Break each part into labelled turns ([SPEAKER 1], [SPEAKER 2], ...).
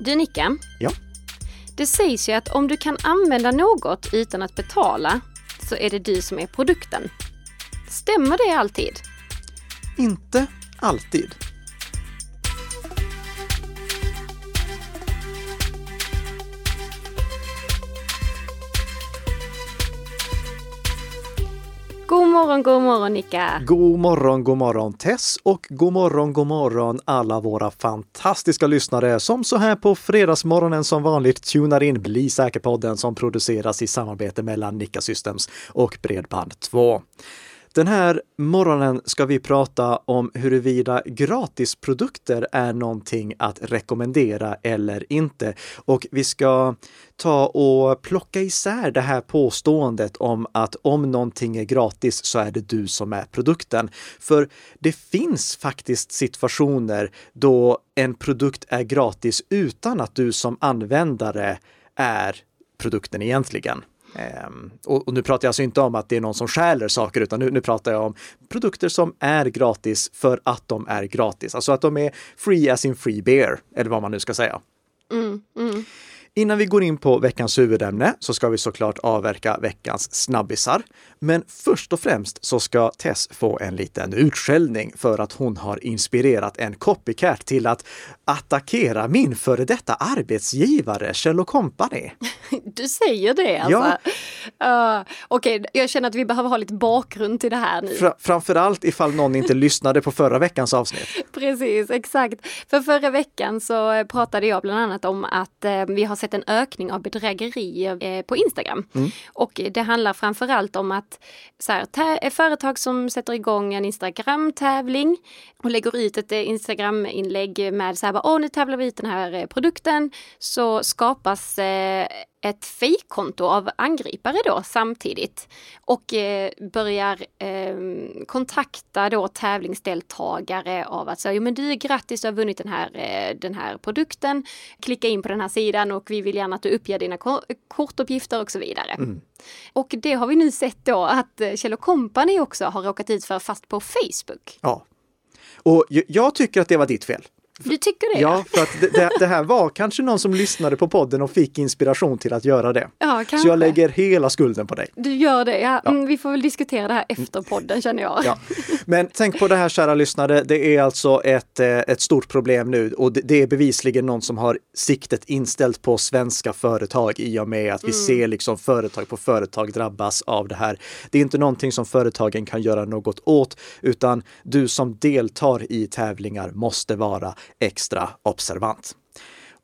[SPEAKER 1] Du Nicka,
[SPEAKER 2] Ja.
[SPEAKER 1] det sägs ju att om du kan använda något utan att betala så är det du som är produkten. Stämmer det alltid?
[SPEAKER 2] Inte alltid.
[SPEAKER 1] Morgon, god morgon Nika!
[SPEAKER 2] God morgon, god morgon Tess och god morgon, god morgon alla våra fantastiska lyssnare som så här på fredagsmorgonen som vanligt tunar in Bli säker-podden som produceras i samarbete mellan Nika Systems och Bredband2. Den här morgonen ska vi prata om huruvida gratisprodukter är någonting att rekommendera eller inte. Och vi ska ta och plocka isär det här påståendet om att om någonting är gratis så är det du som är produkten. För det finns faktiskt situationer då en produkt är gratis utan att du som användare är produkten egentligen. Ehm, och, och, nu pratar jag alltså inte om att det är någon som stjäler saker, utan nu, nu pratar jag om produkter som är gratis för att de är gratis. Alltså att de är free as in free beer, eller vad man nu ska säga.
[SPEAKER 1] Mm, mm.
[SPEAKER 2] Innan vi går in på veckans huvudämne så ska vi såklart avverka veckans snabbisar. Men först och främst så ska Tess få en liten utskällning för att hon har inspirerat en copycat till att attackera min före detta arbetsgivare Kjell Company.
[SPEAKER 1] Du säger det alltså? Ja. Uh, Okej, okay. jag känner att vi behöver ha lite bakgrund till det här nu.
[SPEAKER 2] Fra framförallt ifall någon inte lyssnade på förra veckans avsnitt.
[SPEAKER 1] Precis, exakt. För förra veckan så pratade jag bland annat om att eh, vi har sett en ökning av bedrägerier eh, på Instagram. Mm. Och det handlar framförallt om att så här, företag som sätter igång en Instagram-tävling och lägger ut ett eh, Instagram-inlägg med så här, åh nu tävlar vi ut den här eh, produkten, så skapas ett fejkkonto av angripare då samtidigt och eh, börjar eh, kontakta då tävlingsdeltagare av att säga, jo men du grattis, du har vunnit den här, eh, den här produkten, klicka in på den här sidan och vi vill gärna att du uppger dina kortuppgifter och så vidare. Mm. Och det har vi nu sett då att eh, Kjell Company också har råkat ut för fast på Facebook.
[SPEAKER 2] Ja. Och jag tycker att det var ditt fel.
[SPEAKER 1] Du tycker det?
[SPEAKER 2] Ja, för att det, det, här var kanske någon som lyssnade på podden och fick inspiration till att göra det.
[SPEAKER 1] Ja, kanske.
[SPEAKER 2] Så jag lägger hela skulden på dig.
[SPEAKER 1] Du gör det, ja. ja. Mm, vi får väl diskutera det här efter podden känner jag.
[SPEAKER 2] Ja. Men tänk på det här kära lyssnare, det är alltså ett, eh, ett stort problem nu och det är bevisligen någon som har siktet inställt på svenska företag i och med att vi mm. ser liksom företag på företag drabbas av det här. Det är inte någonting som företagen kan göra något åt, utan du som deltar i tävlingar måste vara extra observant.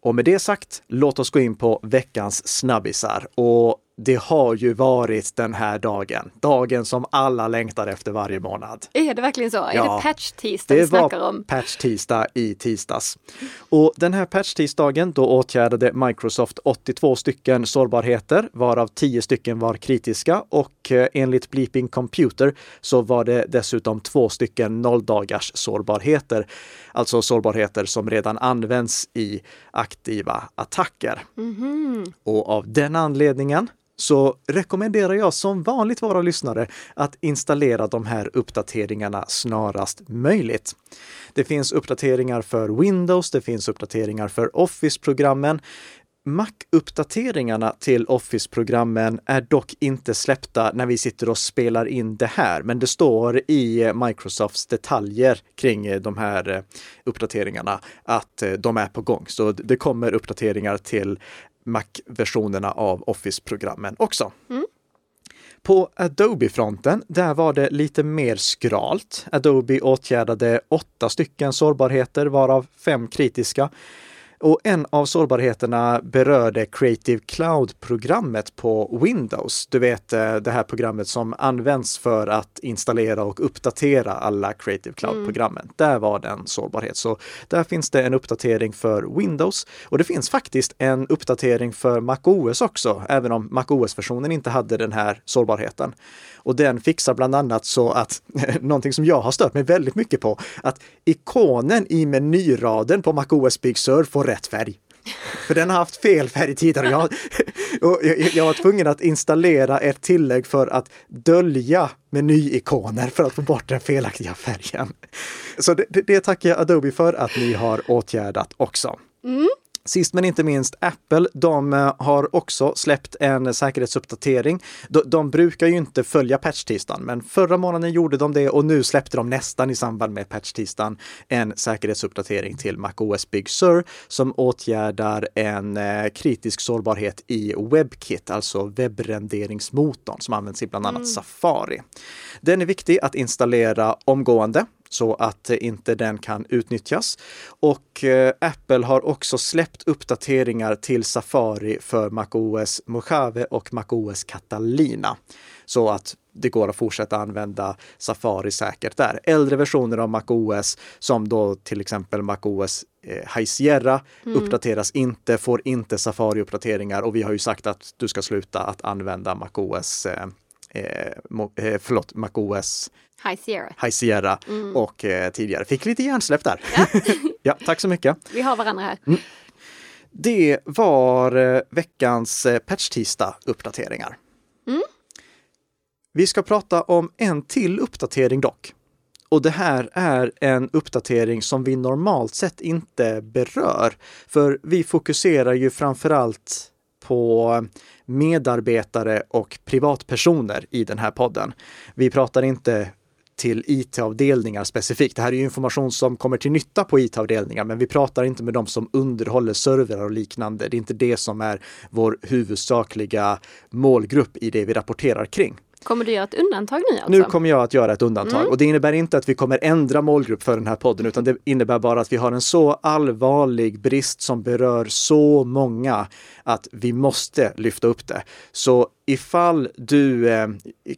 [SPEAKER 2] Och med det sagt, låt oss gå in på veckans snabbisar. Och det har ju varit den här dagen. Dagen som alla längtar efter varje månad.
[SPEAKER 1] Är det verkligen så? Ja, är det patch-tisdag vi snackar om?
[SPEAKER 2] Det var patch-tisdag i tisdags. Och den här patch-tisdagen, då åtgärdade Microsoft 82 stycken sårbarheter, varav 10 stycken var kritiska och eh, enligt Bleeping Computer så var det dessutom två stycken nolldagars sårbarheter. Alltså sårbarheter som redan används i aktiva attacker. Mm -hmm. Och av den anledningen så rekommenderar jag som vanligt våra lyssnare att installera de här uppdateringarna snarast möjligt. Det finns uppdateringar för Windows, det finns uppdateringar för Office-programmen. Mac-uppdateringarna till Office-programmen är dock inte släppta när vi sitter och spelar in det här, men det står i Microsofts detaljer kring de här uppdateringarna att de är på gång. Så det kommer uppdateringar till Mac-versionerna av Office-programmen också. Mm. På Adobe-fronten, där var det lite mer skralt. Adobe åtgärdade åtta stycken sårbarheter, varav fem kritiska. Och en av sårbarheterna berörde Creative Cloud-programmet på Windows. Du vet eh, det här programmet som används för att installera och uppdatera alla Creative Cloud-programmen. Mm. Där var det en sårbarhet. Så där finns det en uppdatering för Windows och det finns faktiskt en uppdatering för MacOS också, även om MacOS-versionen inte hade den här sårbarheten. Och den fixar bland annat så att, någonting som jag har stört mig väldigt mycket på, att ikonen i menyraden på MacOS Big Sur får rätt färg. För den har haft fel färg tidigare. Jag, och jag, jag var tvungen att installera ett tillägg för att dölja menyikoner för att få bort den felaktiga färgen. Så det, det tackar jag Adobe för att ni har åtgärdat också. Mm. Sist men inte minst Apple, de eh, har också släppt en säkerhetsuppdatering. De, de brukar ju inte följa patch-tisdagen, men förra månaden gjorde de det och nu släppte de nästan i samband med patch-tisdagen en säkerhetsuppdatering till MacOS Big Sur som åtgärdar en eh, kritisk sårbarhet i WebKit, alltså webbrenderingsmotorn som används i bland annat mm. Safari. Den är viktig att installera omgående så att inte den kan utnyttjas. Och eh, Apple har också släppt uppdateringar till Safari för MacOS Mojave och MacOS Catalina. Så att det går att fortsätta använda Safari säkert där. Äldre versioner av MacOS som då till exempel MacOS eh, High Sierra mm. uppdateras inte, får inte Safari-uppdateringar och vi har ju sagt att du ska sluta att använda MacOS eh, eh, eh förlåt, MacOS
[SPEAKER 1] High Sierra,
[SPEAKER 2] High Sierra mm. och eh, tidigare. Fick lite hjärnsläpp där. Ja. ja, tack så mycket.
[SPEAKER 1] Vi har varandra här. Mm.
[SPEAKER 2] Det var eh, veckans eh, patch-tisdag-uppdateringar. Mm. Vi ska prata om en till uppdatering dock. Och det här är en uppdatering som vi normalt sett inte berör. För vi fokuserar ju framförallt på medarbetare och privatpersoner i den här podden. Vi pratar inte till IT-avdelningar specifikt. Det här är ju information som kommer till nytta på IT-avdelningar, men vi pratar inte med dem som underhåller servrar och liknande. Det är inte det som är vår huvudsakliga målgrupp i det vi rapporterar kring.
[SPEAKER 1] Kommer du göra ett undantag nu alltså?
[SPEAKER 2] Nu kommer jag att göra ett undantag mm. och det innebär inte att vi kommer ändra målgrupp för den här podden utan det innebär bara att vi har en så allvarlig brist som berör så många att vi måste lyfta upp det. Så ifall du eh,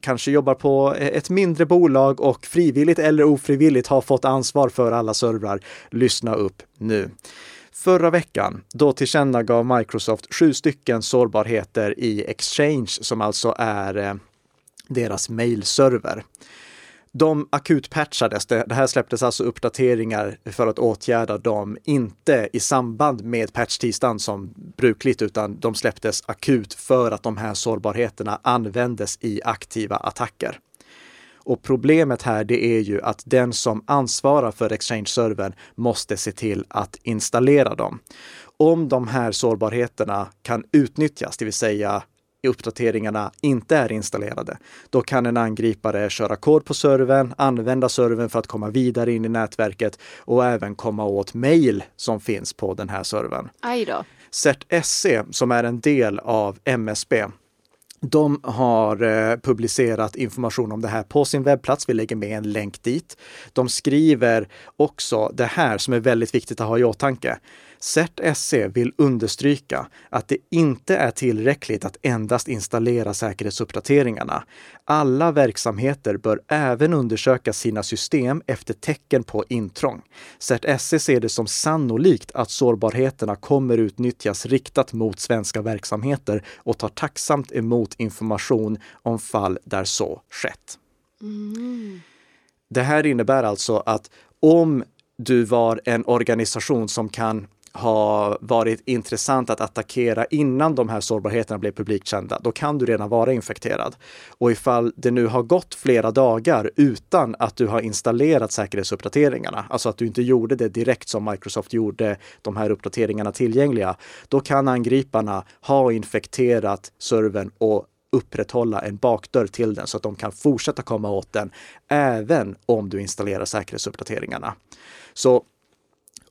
[SPEAKER 2] kanske jobbar på ett mindre bolag och frivilligt eller ofrivilligt har fått ansvar för alla servrar, lyssna upp nu. Förra veckan, då tillkännagav Microsoft sju stycken sårbarheter i Exchange som alltså är eh, deras mailserver. De akutpatchades. Det, här släpptes alltså uppdateringar för att åtgärda dem, inte i samband med patch-tisdagen som brukligt, utan de släpptes akut för att de här sårbarheterna användes i aktiva attacker. Och problemet här det är ju att den som ansvarar för Exchange-servern måste se till att installera dem. Om de här sårbarheterna kan utnyttjas, det vill säga uppdateringarna inte är installerade, då kan en angripare köra kod på servern, använda servern för att komma vidare in i nätverket och även komma åt mejl som finns på den här servern.
[SPEAKER 1] Aj då.
[SPEAKER 2] CertSE, som är en del av MSB, de har eh, publicerat information om det här på sin webbplats. Vi lägger med en länk dit. De skriver också det här som är väldigt viktigt att ha i åtanke. CERT-SE vill understryka att det inte är tillräckligt att endast installera säkerhetsuppdateringarna. Alla verksamheter bör även undersöka sina system efter tecken på intrång. CERT-SE ser det som sannolikt att sårbarheterna kommer utnyttjas riktat mot svenska verksamheter och tar tacksamt emot information om fall där så skett. Mm. Det här innebär alltså att om du var en organisation som kan har varit intressant att attackera innan de här sårbarheterna blev publikkända, då kan du redan vara infekterad. Och ifall det nu har gått flera dagar utan att du har installerat säkerhetsuppdateringarna, alltså att du inte gjorde det direkt som Microsoft gjorde de här uppdateringarna tillgängliga, då kan angriparna ha infekterat servern och upprätthålla en bakdörr till den så att de kan fortsätta komma åt den även om du installerar säkerhetsuppdateringarna. Så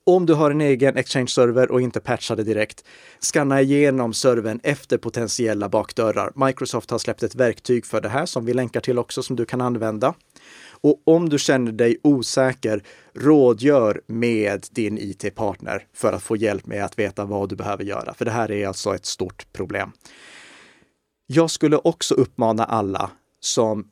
[SPEAKER 2] om du har en egen Exchange-server och inte patchade direkt, skanna igenom servern efter potentiella bakdörrar. Microsoft har släppt ett verktyg för det här som vi länkar till också som du kan använda. Och om du känner dig osäker, rådgör med din IT-partner för att få hjälp med att veta vad du behöver göra. För det här är alltså ett stort problem. Jag skulle också uppmana alla som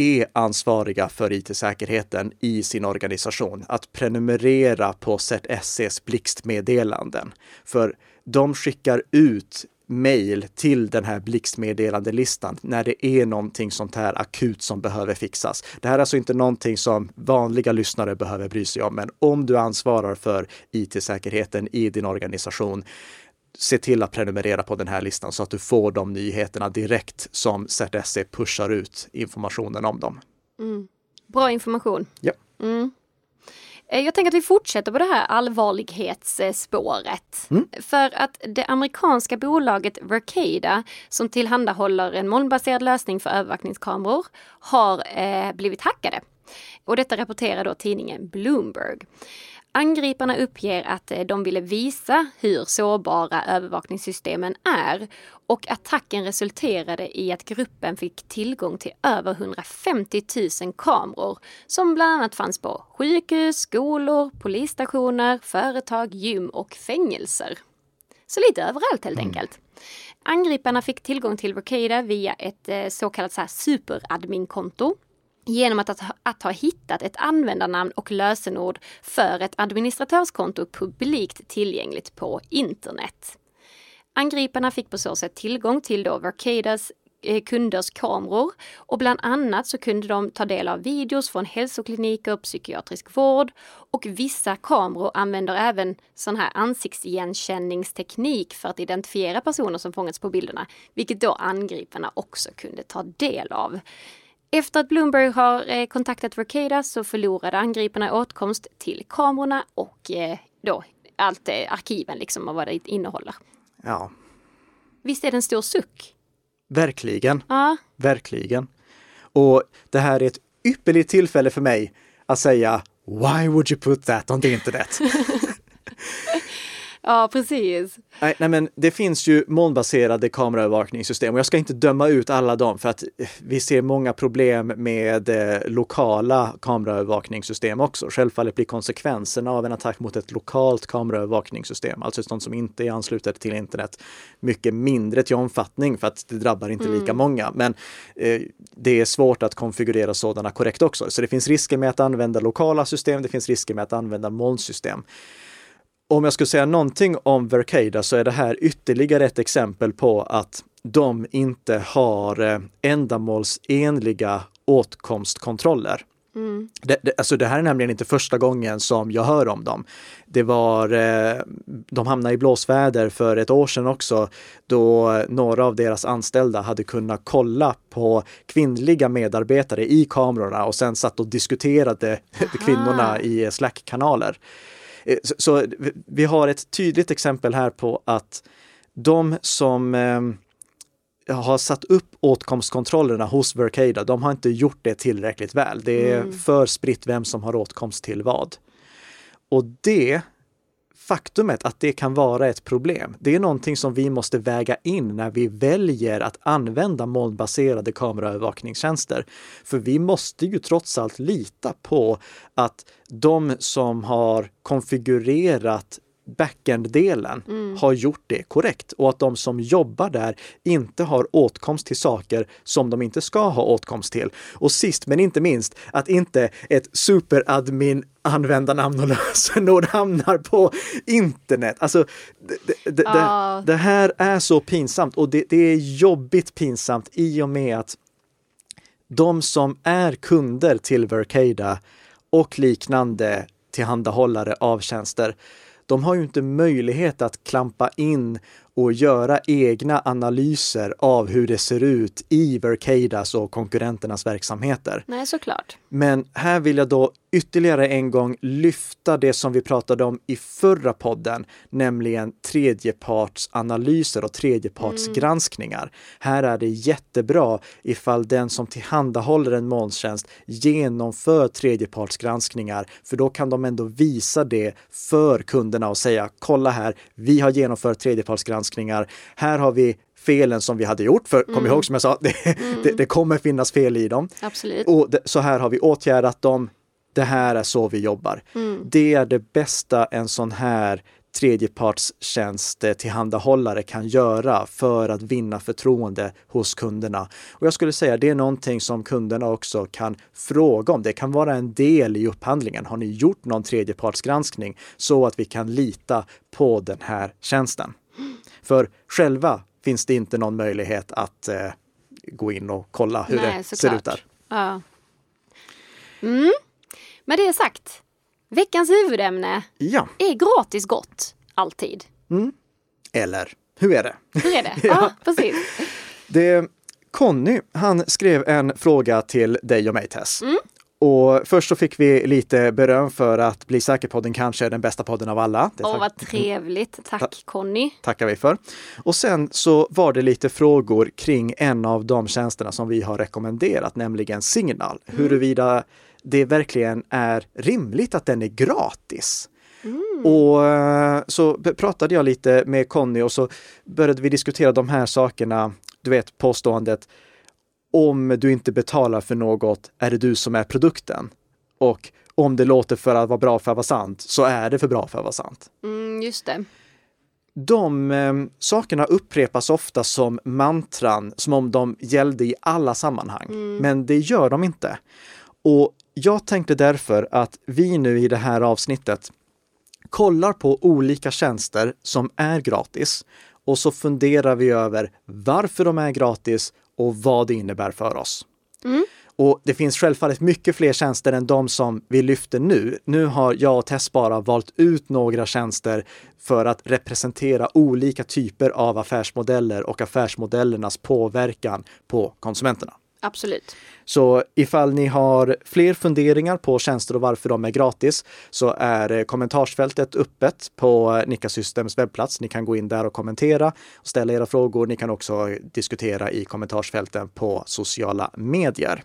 [SPEAKER 2] är ansvariga för IT-säkerheten i sin organisation att prenumerera på ZSCs blixtmeddelanden. För de skickar ut mejl till den här blixtmeddelandelistan när det är någonting sånt här akut som behöver fixas. Det här är alltså inte någonting som vanliga lyssnare behöver bry sig om, men om du ansvarar för IT-säkerheten i din organisation, se till att prenumerera på den här listan så att du får de nyheterna direkt som ZSE pushar ut informationen om dem.
[SPEAKER 1] Mm. Bra information.
[SPEAKER 2] Ja.
[SPEAKER 1] Mm. Eh, jag tänker att vi fortsätter på det här allvarlighetsspåret. Mm. För att det amerikanska bolaget Vercada som tillhandahåller en molnbaserad lösning för övervakningskameror har eh, blivit hackade. Och detta rapporterar då tidningen Bloomberg. Angriparna uppger att eh, de ville visa hur sårbara övervakningssystemen är och attacken resulterade i att gruppen fick tillgång till över 150 000 kameror som bland annat fanns på sjukhus, skolor, polisstationer, företag, gym och fängelser. Så lite överallt helt mm. enkelt. Angriparna fick tillgång till Vercada via ett eh, så kallat så superadmin-konto genom att, att, att, ha hittat ett användarnamn och lösenord för ett administratörskonto publikt tillgängligt på internet. Angriparna fick på så sätt tillgång till då Vercadas eh, kunders kameror och bland annat så kunde de ta del av videos från hälsokliniker, psykiatrisk vård och vissa kameror använder även sån här ansiktsigenkänningsteknik för att identifiera personer som fångats på bilderna, vilket då angriparna också kunde ta del av. Efter att Bloomberg har eh, kontaktat Vercada så förlorade angriparna åtkomst till kamerorna och eh, då allt eh, arkiven liksom och vad det innehåller.
[SPEAKER 2] Ja.
[SPEAKER 1] Visst är det en stor suck?
[SPEAKER 2] Verkligen.
[SPEAKER 1] Ja.
[SPEAKER 2] Verkligen. Och det här är ett ypperligt tillfälle för mig att säga Why would you put that on the internet?
[SPEAKER 1] Ja, precis.
[SPEAKER 2] Nej, nej, men det finns ju molnbaserade kameraövervakningssystem och jag ska inte döma ut alla dem för att vi ser många problem med eh, lokala kameraövervakningssystem också. Självfallet blir konsekvenserna av en attack mot ett lokalt kameraövervakningssystem, alltså sånt som inte är anslutet till internet, mycket mindre till omfattning för att det drabbar inte mm. lika många. Men eh, det är svårt att konfigurera sådana korrekt också. Så det finns risker med att använda lokala system, det finns risker med att använda molnsystem om jag skulle säga någonting om Vercada så är det här ytterligare ett exempel på att de inte har eh, ändamålsenliga åtkomstkontroller. Mm. Det, det, alltså det här är nämligen inte första gången som jag hör om dem. Det var, eh, de hamnade i blåsväder för ett år sedan också då några av deras anställda hade kunnat kolla på kvinnliga medarbetare i kamerorna och sen satt och diskuterade Aha. kvinnorna i Slack-kanaler. Eh, så, så, vi har ett tydligt exempel här på att de som eh, har satt upp åtkomstkontrollerna hos Vercada, de har inte gjort det tillräckligt väl. Det är mm. för spritt vem som har åtkomst till vad. Och det faktumet att det kan vara ett problem, det är någonting som vi måste väga in när vi väljer att använda molnbaserade kameraövervakningstjänster. För vi måste ju trots allt lita på att de som har konfigurerat backend-delen mm. har gjort det korrekt och att de som jobbar där inte har åtkomst till saker som de inte ska ha åtkomst till. Och sist men inte minst att inte ett superadmin användarnamn och lösenord hamnar på internet. Alltså, det, det, oh. det, det här är så pinsamt och det, det är jobbigt pinsamt i och med att de som är kunder till Vercada och liknande tillhandahållare av tjänster, de har ju inte möjlighet att klampa in och göra egna analyser av hur det ser ut i Vercadas och konkurrenternas verksamheter.
[SPEAKER 1] Nej, såklart.
[SPEAKER 2] Men här vill jag då ytterligare en gång lyfta det som vi pratade om i förra podden, nämligen tredjepartsanalyser och tredjepartsgranskningar. Mm. Här är det jättebra ifall den som tillhandahåller en molntjänst genomför tredjepartsgranskningar, för då kan de ändå visa det för kunderna och säga kolla här, vi har genomfört tredjepartsgranskningar. Här har vi felen som vi hade gjort. För kom mm. ihåg som jag sa, det, mm. det, det, kommer finnas fel i dem.
[SPEAKER 1] Absolut.
[SPEAKER 2] Och det, så här har vi åtgärdat dem. Det här är så vi jobbar. Mm. Det är det bästa en sån här tredjepartstjänst tillhandahållare kan göra för att vinna förtroende hos kunderna. Och jag skulle säga det är någonting som kunderna också kan fråga om. Det kan vara en del i upphandlingen. Har ni gjort någon tredjepartsgranskning så att vi kan lita på den här tjänsten? För själva finns det inte någon möjlighet att eh, gå in och kolla hur Nej, det ser ut där.
[SPEAKER 1] Ja. Mm. Med det sagt, veckans huvudämne
[SPEAKER 2] ja.
[SPEAKER 1] är gratis gott, alltid.
[SPEAKER 2] Mm. Eller hur är det?
[SPEAKER 1] Hur är det? ja. ja, precis.
[SPEAKER 2] Det, Conny, han skrev en fråga till dig och mig Tess. Mm. Och först så fick vi lite beröm för att Bli säker-podden kanske är den bästa podden av alla.
[SPEAKER 1] Åh, vad trevligt. Tack Conny.
[SPEAKER 2] Tackar vi för. Och sen så var det lite frågor kring en av de tjänsterna som vi har rekommenderat, nämligen Signal. Mm. Det verkligen är rimligt att den är gratis. Mm. Och eh, så pratade jag lite med Conny och så började vi diskutera de här sakerna. Du vet påståendet om du inte betalar för något är det du som är produkten. Och om det låter för att vara bra för att vara sant så är det för bra för att vara sant.
[SPEAKER 1] Mm, just det.
[SPEAKER 2] De eh, sakerna upprepas ofta som mantran, som om de gällde i alla sammanhang. Mm. Men det gör de inte. Och jag tänkte därför att vi nu i det här avsnittet kollar på olika tjänster som är gratis och så funderar vi över varför de är gratis och vad det innebär för oss. Mm. Och det finns självfallet mycket fler tjänster än de som vi lyfter nu. Nu har jag och Tess bara valt ut några tjänster för att representera olika typer av affärsmodeller och affärsmodellernas påverkan på konsumenterna.
[SPEAKER 1] Absolut.
[SPEAKER 2] Så ifall ni har fler funderingar på tjänster och varför de är gratis så är kommentarsfältet öppet på Nika Systems webbplats. Ni kan gå in där och kommentera och ställa era frågor. Ni kan också diskutera i kommentarsfälten på sociala medier.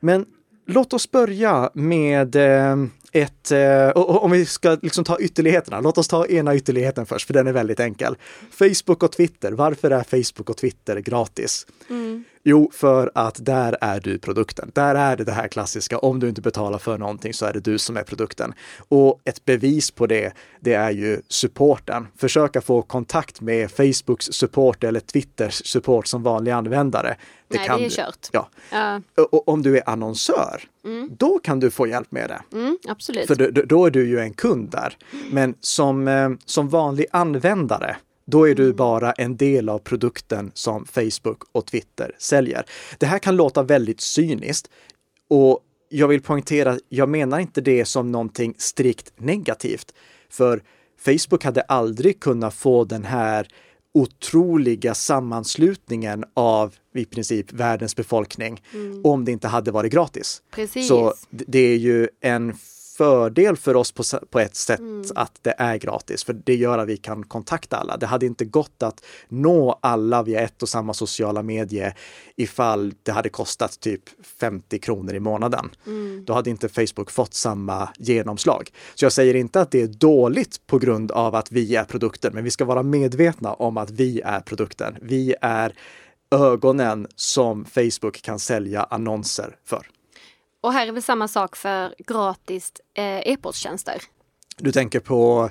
[SPEAKER 2] Men låt oss börja med eh, ett, eh, om vi ska liksom ta ytterligheterna, låt oss ta ena ytterligheten först, för den är väldigt enkel. Facebook och Twitter, varför är Facebook och Twitter gratis? Mm. Jo, för att där är du produkten. Där är det det här klassiska, om du inte betalar för någonting så är det du som är produkten. Och ett bevis på det, det är ju supporten. Försöka få kontakt med Facebooks support eller Twitters support som vanlig användare.
[SPEAKER 1] Det Nej, kan det är kört.
[SPEAKER 2] Ja. Uh. Och om du är annonsör, mm. då kan du få hjälp med det.
[SPEAKER 1] Mm, absolut.
[SPEAKER 2] För då, då, är du ju en kund där. Men som, eh, som vanlig användare, då är du mm. bara en del av produkten som Facebook och Twitter säljer. Det här kan låta väldigt cyniskt och jag vill poängtera, jag menar inte det som någonting strikt negativt. För Facebook hade aldrig kunnat få den här otroliga sammanslutningen av i princip världens befolkning mm. om det inte hade varit gratis.
[SPEAKER 1] Precis.
[SPEAKER 2] Så det är ju en fördel för oss på, på ett sätt mm. att det är gratis, för det gör att vi kan kontakta alla. Det hade inte gått att nå alla via ett och samma sociala medie ifall det hade kostat typ 50 kronor i månaden. Mm. Då hade inte Facebook fått samma genomslag. Så jag säger inte att det är dåligt på grund av att vi är produkten, men vi ska vara medvetna om att vi är produkten. Vi är ögonen som Facebook kan sälja annonser för.
[SPEAKER 1] Och här är väl samma sak för gratis eh, e-posttjänster.
[SPEAKER 2] Du tänker på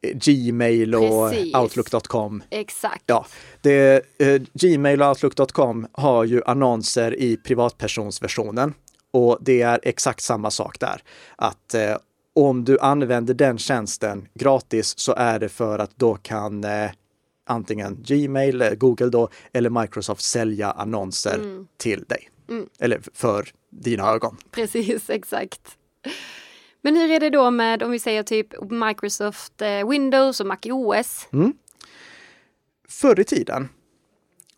[SPEAKER 2] eh, Gmail och Precis. Outlook.com.
[SPEAKER 1] Exakt.
[SPEAKER 2] Ja, det, eh, Gmail och Outlook.com har ju annonser i privatpersonsversionen och det är exakt samma sak där. Att eh, om du använder den tjänsten gratis så är det för att då kan eh, antingen Gmail, eh, Google då, eller Microsoft sälja annonser mm. till dig. Mm. Eller för dina ögon.
[SPEAKER 1] Precis, exakt. Men hur är det då med om vi säger typ Microsoft eh, Windows och Mac OS? Mm.
[SPEAKER 2] Förr i tiden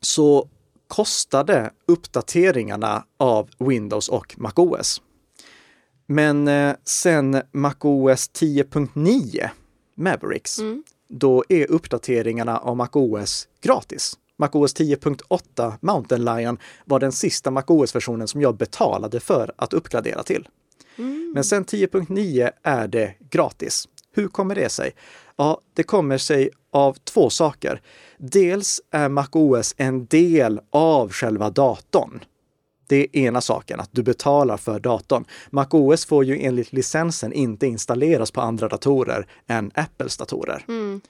[SPEAKER 2] så kostade uppdateringarna av Windows och Mac OS. Men eh, sen Mac OS 10.9 Mavericks, mm. då är uppdateringarna av Mac OS gratis. MacOS 10.8 Mountain Lion var den sista MacOS-versionen som jag betalade för att uppgradera till. Mm. Men sen 10.9 är det gratis. Hur kommer det sig? Ja, det kommer sig av två saker. Dels är MacOS en del av själva datorn. Det är ena saken, att du betalar för datorn. MacOS får ju enligt licensen inte installeras på andra datorer än Apples datorer. Mm.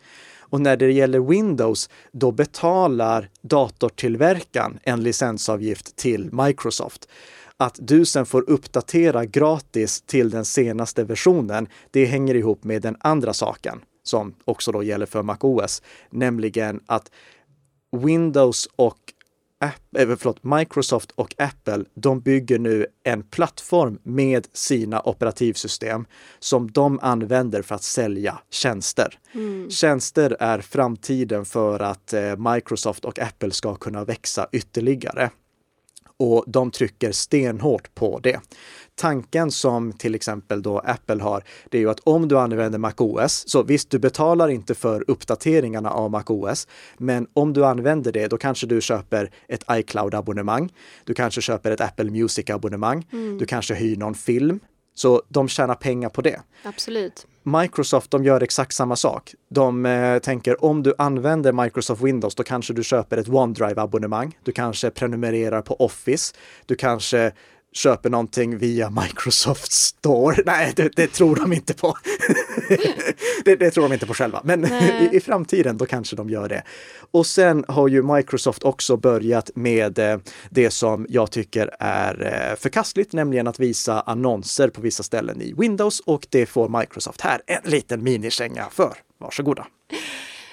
[SPEAKER 2] Och när det gäller Windows, då betalar datortillverkaren en licensavgift till Microsoft. Att du sen får uppdatera gratis till den senaste versionen, det hänger ihop med den andra saken som också då gäller för MacOS, nämligen att Windows och Apple, förlåt, Microsoft och Apple, de bygger nu en plattform med sina operativsystem som de använder för att sälja tjänster. Mm. Tjänster är framtiden för att eh, Microsoft och Apple ska kunna växa ytterligare. och de trycker stenhårt på det. Tanken som till exempel då Apple har, det är ju att om du använder MacOS, så visst, du betalar inte för uppdateringarna av MacOS, men om du använder det, då kanske du köper ett iCloud-abonnemang. Du kanske köper ett Apple Music-abonnemang. Mm. Du kanske hyr någon film. Så de tjänar pengar på det.
[SPEAKER 1] Absolut.
[SPEAKER 2] Microsoft, de gör exakt samma sak. De eh, tänker om du använder Microsoft Windows, då kanske du köper ett OneDrive-abonnemang. Du kanske prenumererar på Office. Du kanske köper någonting via Microsoft Store. Nej, det, det tror de inte på. det, det, tror de inte på själva. Men i, i, framtiden, då kanske de gör det. Och sen har ju Microsoft också börjat med eh, det som jag tycker är eh, förkastligt, nämligen att visa annonser på vissa ställen i Windows och det får Microsoft här en liten minikänga för. Varsågoda.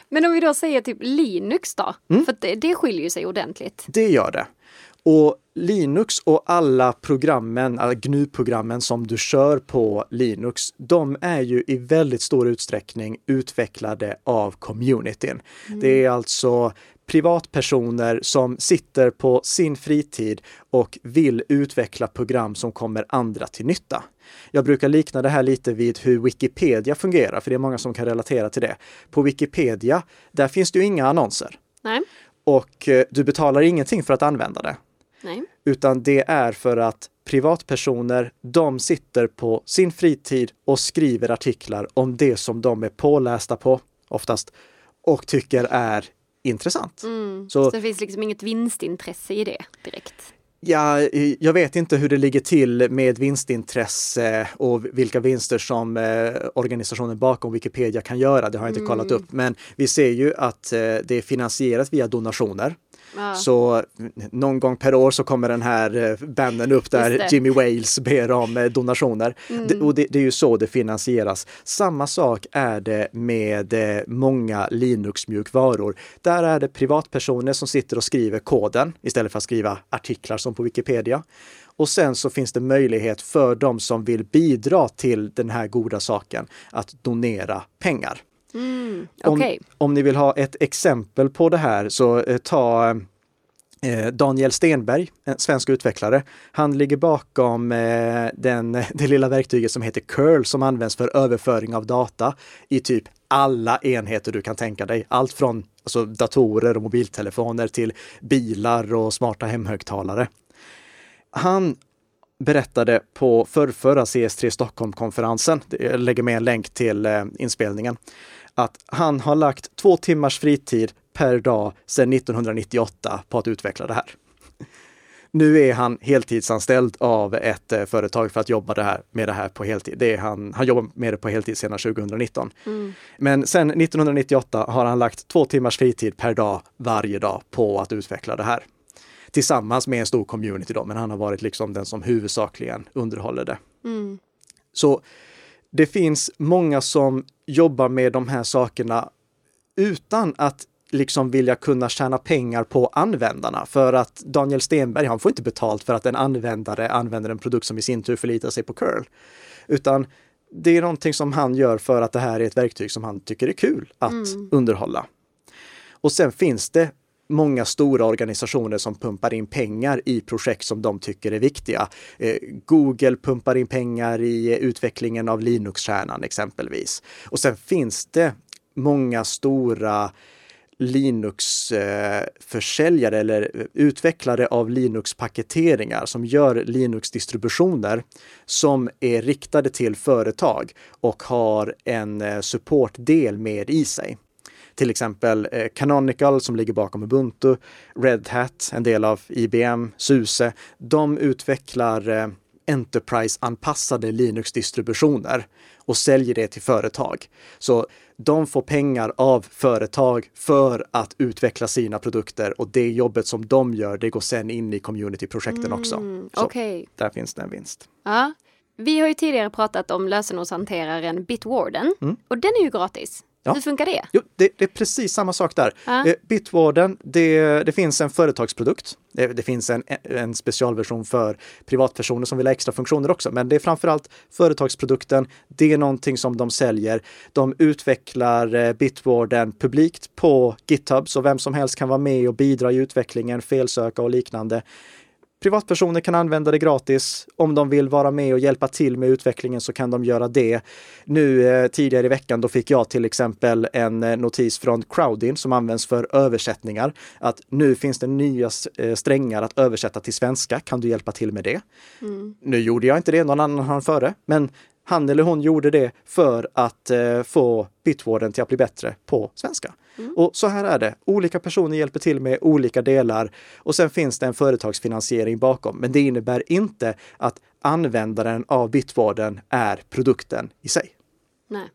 [SPEAKER 1] Men om vi då säger typ Linux då? Mm. För det, det skiljer sig ordentligt.
[SPEAKER 2] Det gör det. Och Linux och alla programmen, alla GNU-programmen som du kör på Linux, de är ju i väldigt stor utsträckning utvecklade av communityn. Mm. Det är alltså privatpersoner som sitter på sin fritid och vill utveckla program som kommer andra till nytta. Jag brukar likna det här lite vid hur Wikipedia fungerar, för det är många som kan relatera till det. På Wikipedia, där finns det ju inga annonser.
[SPEAKER 1] Nej.
[SPEAKER 2] Och eh, du betalar ingenting för att använda det.
[SPEAKER 1] Nej.
[SPEAKER 2] Utan det är för att privatpersoner, de sitter på sin fritid och skriver artiklar om det som de är pålästa på, oftast, och tycker är intressant.
[SPEAKER 1] Mm. Så, Så det finns liksom inget vinstintresse i det direkt?
[SPEAKER 2] Ja, jag vet inte hur det ligger till med vinstintresse och vilka vinster som eh, organisationen bakom Wikipedia kan göra. Det har jag inte mm. kollat upp, men vi ser ju att eh, det är finansierat via donationer. Ja. Så någon gång per år så kommer den här eh, banden upp där Jimmy Wales ber om eh, donationer. Mm. Det, och det, det, är ju så det finansieras. Samma sak är det med eh, många Linux-mjukvaror. Där är det privatpersoner som sitter och skriver koden istället för att skriva artiklar som på Wikipedia. Och sen så finns det möjlighet för de som vill bidra till den här goda saken att donera pengar.
[SPEAKER 1] Mm, okay.
[SPEAKER 2] om, om ni vill ha ett exempel på det här så eh, ta eh, Daniel Stenberg, en svensk utvecklare. Han ligger bakom eh, den, det lilla verktyget som heter curl som används för överföring av data i typ alla enheter du kan tänka dig. Allt från alltså, datorer och mobiltelefoner till bilar och smarta hemhögtalare. Han berättade på förrförra CS3 Stockholm-konferensen, jag lägger med en länk till eh, inspelningen, att han har lagt två timmars fritid per dag sedan 1998 på att utveckla det här. Nu är han heltidsanställd av ett eh, företag för att jobba det här, med det här på heltid. Det är han, han jobbar med det på heltid sedan 2019. Mm. Men sedan 1998 har han lagt två timmars fritid per dag varje dag på att utveckla det här. Tillsammans med en stor community då, men han har varit liksom den som huvudsakligen underhåller det.
[SPEAKER 1] Mm.
[SPEAKER 2] Så det finns många som jobbar med de här sakerna utan att liksom vilja kunna tjäna pengar på användarna. För att Daniel Stenberg, han får inte betalt för att en användare använder en produkt som i sin tur förlitar sig på curl. Utan det är någonting som han gör för att det här är ett verktyg som han tycker är kul att mm. underhålla. Och sen finns det många stora organisationer som pumpar in pengar i projekt som de tycker är viktiga. Eh, Google pumpar in pengar i eh, utvecklingen av Linux-kärnan exempelvis. Och sen finns det många stora Linux-försäljare eller utvecklare av Linux-paketeringar som gör Linux-distributioner som är riktade till företag och har en eh, supportdel med i sig till exempel eh, Canonical som ligger bakom Ubuntu, Red Hat, en del av IBM, SUSE. De utvecklar eh, Enterprise-anpassade Linux-distributioner och säljer det till företag. Så de får pengar av företag för att utveckla sina produkter och det jobbet som de gör, det går sen in i community-projekten mm, också.
[SPEAKER 1] Så okay.
[SPEAKER 2] där finns det en vinst.
[SPEAKER 1] Ja. Vi har ju tidigare pratat om lösenordshanteraren Bitwarden mm. och den är ju gratis. Ja. Hur funkar det?
[SPEAKER 2] Jo, det, det, är precis samma sak där.
[SPEAKER 1] Ah.
[SPEAKER 2] Bitwarden, det, det finns en företagsprodukt. Det, det, finns en, en specialversion för privatpersoner som vill ha extra funktioner också, men det är framförallt företagsprodukten. Det är någonting som de säljer. De utvecklar eh, Bitwarden publikt på GitHub, så vem som helst kan vara med och bidra i utvecklingen, felsöka och liknande. Privatpersoner kan använda det gratis. Om de vill vara med och hjälpa till med utvecklingen så kan de göra det. Nu eh, tidigare i veckan då fick jag till exempel en eh, notis från Crowdin som används för översättningar. Att nu finns det nya eh, strängar att översätta till svenska. Kan du hjälpa till med det? Mm. Nu gjorde jag inte det, någon annan hann före, men han eller hon gjorde det för att eh, få Bitwarden till att bli bättre på svenska. Mm. Och så här är det. Olika personer hjälper till med olika delar och sen finns det en företagsfinansiering bakom. Men det innebär inte att användaren av Bitwarden är produkten i sig.
[SPEAKER 1] Nej.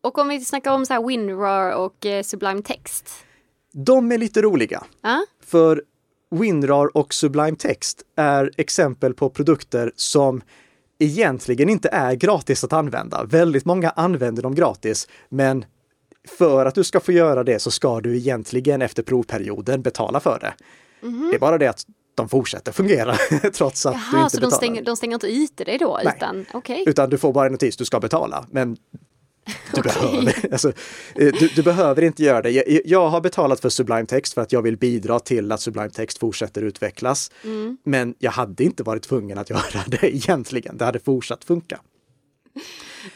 [SPEAKER 1] Och om vi snackar om så här WinRAR och eh, Sublime Text?
[SPEAKER 2] De är lite roliga.
[SPEAKER 1] Uh?
[SPEAKER 2] För WinRAR och Sublime Text är exempel på produkter som egentligen inte är gratis att använda. Väldigt många använder dem gratis, men för att du ska få göra det så ska du egentligen efter provperioden betala för det. Mm. Det är bara det att de fortsätter fungera trots att Jaha, du inte så betalar.
[SPEAKER 1] De stänger, de stänger inte ute dig då?
[SPEAKER 2] Nej.
[SPEAKER 1] Utan, okay.
[SPEAKER 2] utan du får bara en notis, du ska betala. Men du, okay. behöver, alltså, eh, du, du, behöver inte göra det. Jag, jag, har betalat för Sublime Text för att jag vill bidra till att Sublime Text fortsätter utvecklas. Mm. Men jag hade inte varit tvungen att göra det egentligen. Det hade fortsatt funka.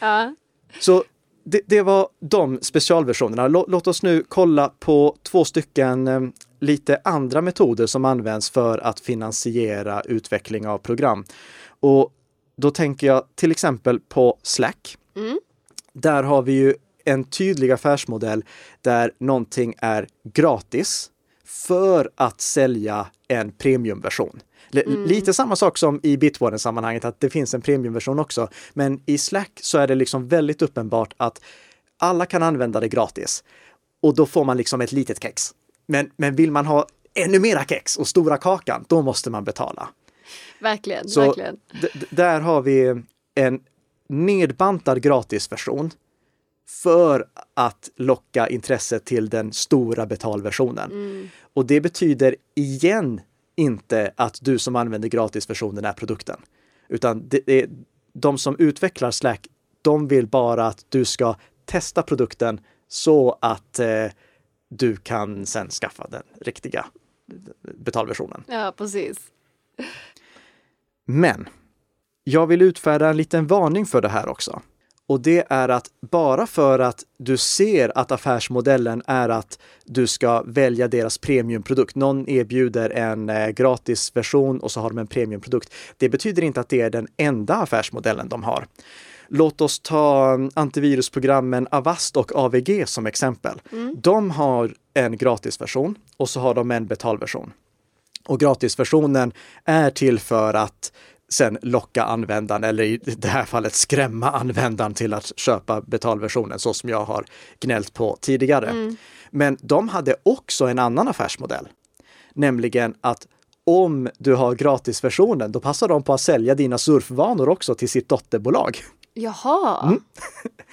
[SPEAKER 1] Ja.
[SPEAKER 2] Så det, det, var de specialversionerna. Låt, oss nu kolla på två stycken eh, lite andra metoder som används för att finansiera utveckling av program. Och då tänker jag till exempel på Slack. Mm. Där har vi ju en tydlig affärsmodell där någonting är gratis för att sälja en premiumversion. Mm. Lite samma sak som i Bitwarden-sammanhanget, att det finns en premiumversion också. Men i Slack så är det liksom väldigt uppenbart att alla kan använda det gratis. Och då får man liksom ett litet kex. Men, men vill man ha ännu mera kex och stora kakan, då måste man betala.
[SPEAKER 1] Verkligen,
[SPEAKER 2] så
[SPEAKER 1] verkligen.
[SPEAKER 2] Där har vi en nedbantad gratisversion för att locka intresse till den stora betalversionen. Mm. Och det betyder igen inte att du som använder gratisversionen är produkten. Utan det är de som utvecklar Slack, de vill bara att du ska testa produkten så att eh, du kan sen skaffa den riktiga betalversionen.
[SPEAKER 1] Ja, precis.
[SPEAKER 2] Men jag vill utfärda en liten varning för det här också. Och det är att bara för att du ser att affärsmodellen är att du ska välja deras premiumprodukt. Någon erbjuder en eh, gratisversion och så har de en premiumprodukt. Det betyder inte att det är den enda affärsmodellen de har. Låt oss ta mm, antivirusprogrammen Avast och AVG som exempel. Mm. De har en gratisversion och så har de en betalversion. Och gratisversionen är till för att sen locka användaren eller i det här fallet skrämma användaren till att köpa betalversionen så som jag har gnällt på tidigare. Mm. Men de hade också en annan affärsmodell, nämligen att om du har gratisversionen, då passar de på att sälja dina surfvanor också till sitt dotterbolag.
[SPEAKER 1] Jaha, mm.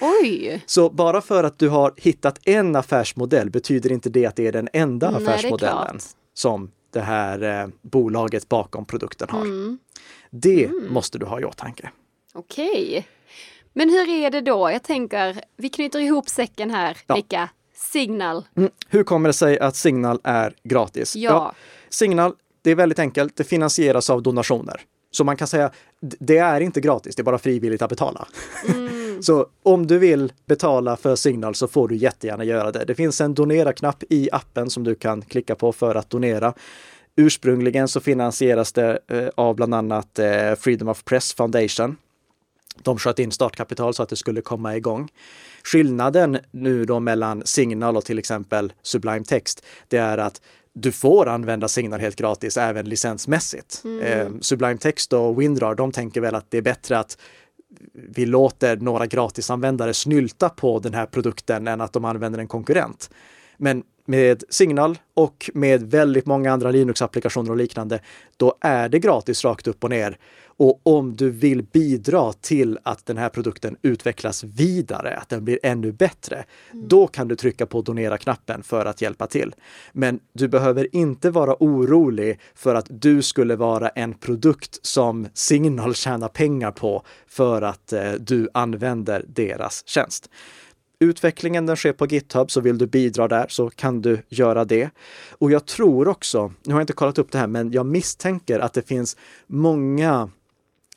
[SPEAKER 1] oj!
[SPEAKER 2] Så bara för att du har hittat en affärsmodell betyder inte det att det är den enda Nej, affärsmodellen som det här eh, bolaget bakom produkten har. Mm. Det mm. måste du ha i åtanke.
[SPEAKER 1] Okej. Okay. Men hur är det då? Jag tänker, vi knyter ihop säcken här, ja. Mika. Signal.
[SPEAKER 2] Mm. Hur kommer det sig att Signal är gratis?
[SPEAKER 1] Ja. ja.
[SPEAKER 2] Signal, det är väldigt enkelt. Det finansieras av donationer. Så man kan säga, det är inte gratis, det är bara frivilligt att betala. Mm. så om du vill betala för Signal så får du jättegärna göra det. Det finns en donera-knapp i appen som du kan klicka på för att donera. Ursprungligen så finansieras det eh, av bland annat eh, Freedom of Press Foundation. De sköt in startkapital så att det skulle komma igång. Skillnaden nu då mellan Signal och till exempel Sublime Text, det är att du får använda Signal helt gratis även licensmässigt. Mm. Eh, Sublime Text och Windrar, de tänker väl att det är bättre att vi låter några gratisanvändare snylta på den här produkten än att de använder en konkurrent. Men med Signal och med väldigt många andra Linux-applikationer och liknande, då är det gratis rakt upp och ner. Och om du vill bidra till att den här produkten utvecklas vidare, att den blir ännu bättre, mm. då kan du trycka på donera-knappen för att hjälpa till. Men du behöver inte vara orolig för att du skulle vara en produkt som Signal tjänar pengar på för att eh, du använder deras tjänst Utvecklingen den sker på GitHub, så vill du bidra där så kan du göra det. Och jag tror också, nu har jag inte kollat upp det här, men jag misstänker att det finns många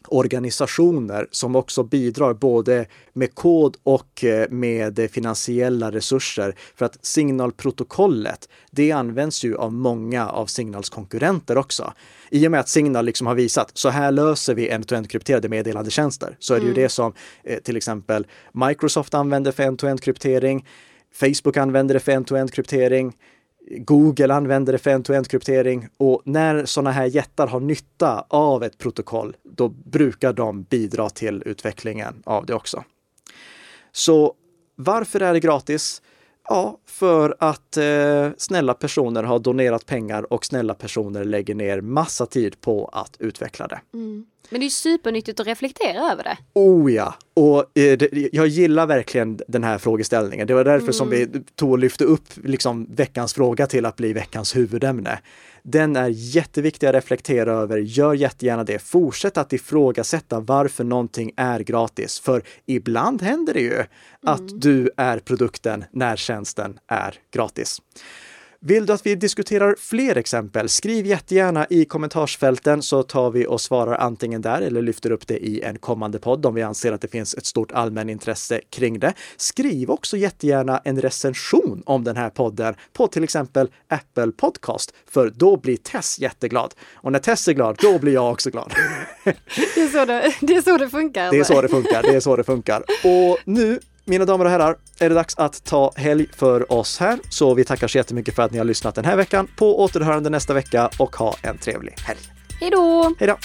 [SPEAKER 2] organisationer som också bidrar både med kod och eh, med finansiella resurser. För att signalprotokollet, det används ju av många av Signals konkurrenter också. I och med att Signal liksom har visat, så här löser vi end-to-end krypterade meddelandetjänster, så är det mm. ju det som eh, till exempel Microsoft använder för end-to-end kryptering. Facebook använder det för end-to-end kryptering. Google använder det för end-to-end kryptering och när sådana här jättar har nytta av ett protokoll, då brukar de bidra till utvecklingen av det också. Så varför är det gratis? Ja, för att eh, snälla personer har donerat pengar och snälla personer lägger ner massa tid på att utveckla det.
[SPEAKER 1] Mm. Men det är supernyttigt att reflektera över det.
[SPEAKER 2] Oh ja! Och eh, det, jag gillar verkligen den här frågeställningen. Det var därför mm. som vi tog och lyfte upp liksom, veckans fråga till att bli veckans huvudämne. Den är jätteviktig att reflektera över. Gör jättegärna det. Fortsätt att ifrågasätta varför någonting är gratis. För ibland händer det ju mm. att du är produkten när tjänsten är gratis. Vill du att vi diskuterar fler exempel? Skriv jättegärna i kommentarsfälten så tar vi och svarar antingen där eller lyfter upp det i en kommande podd om vi anser att det finns ett stort allmänintresse kring det. Skriv också jättegärna en recension om den här podden på till exempel Apple Podcast, för då blir Tess jätteglad. Och när Tess är glad, då blir jag också glad.
[SPEAKER 1] Det är så det, det, är så det funkar.
[SPEAKER 2] Det är så det funkar. Det är så det funkar. Och nu mina damer och herrar, är det dags att ta helg för oss här. Så vi tackar så jättemycket för att ni har lyssnat den här veckan. På återhörande nästa vecka och ha en trevlig helg.
[SPEAKER 1] Hej då!
[SPEAKER 2] Hej då!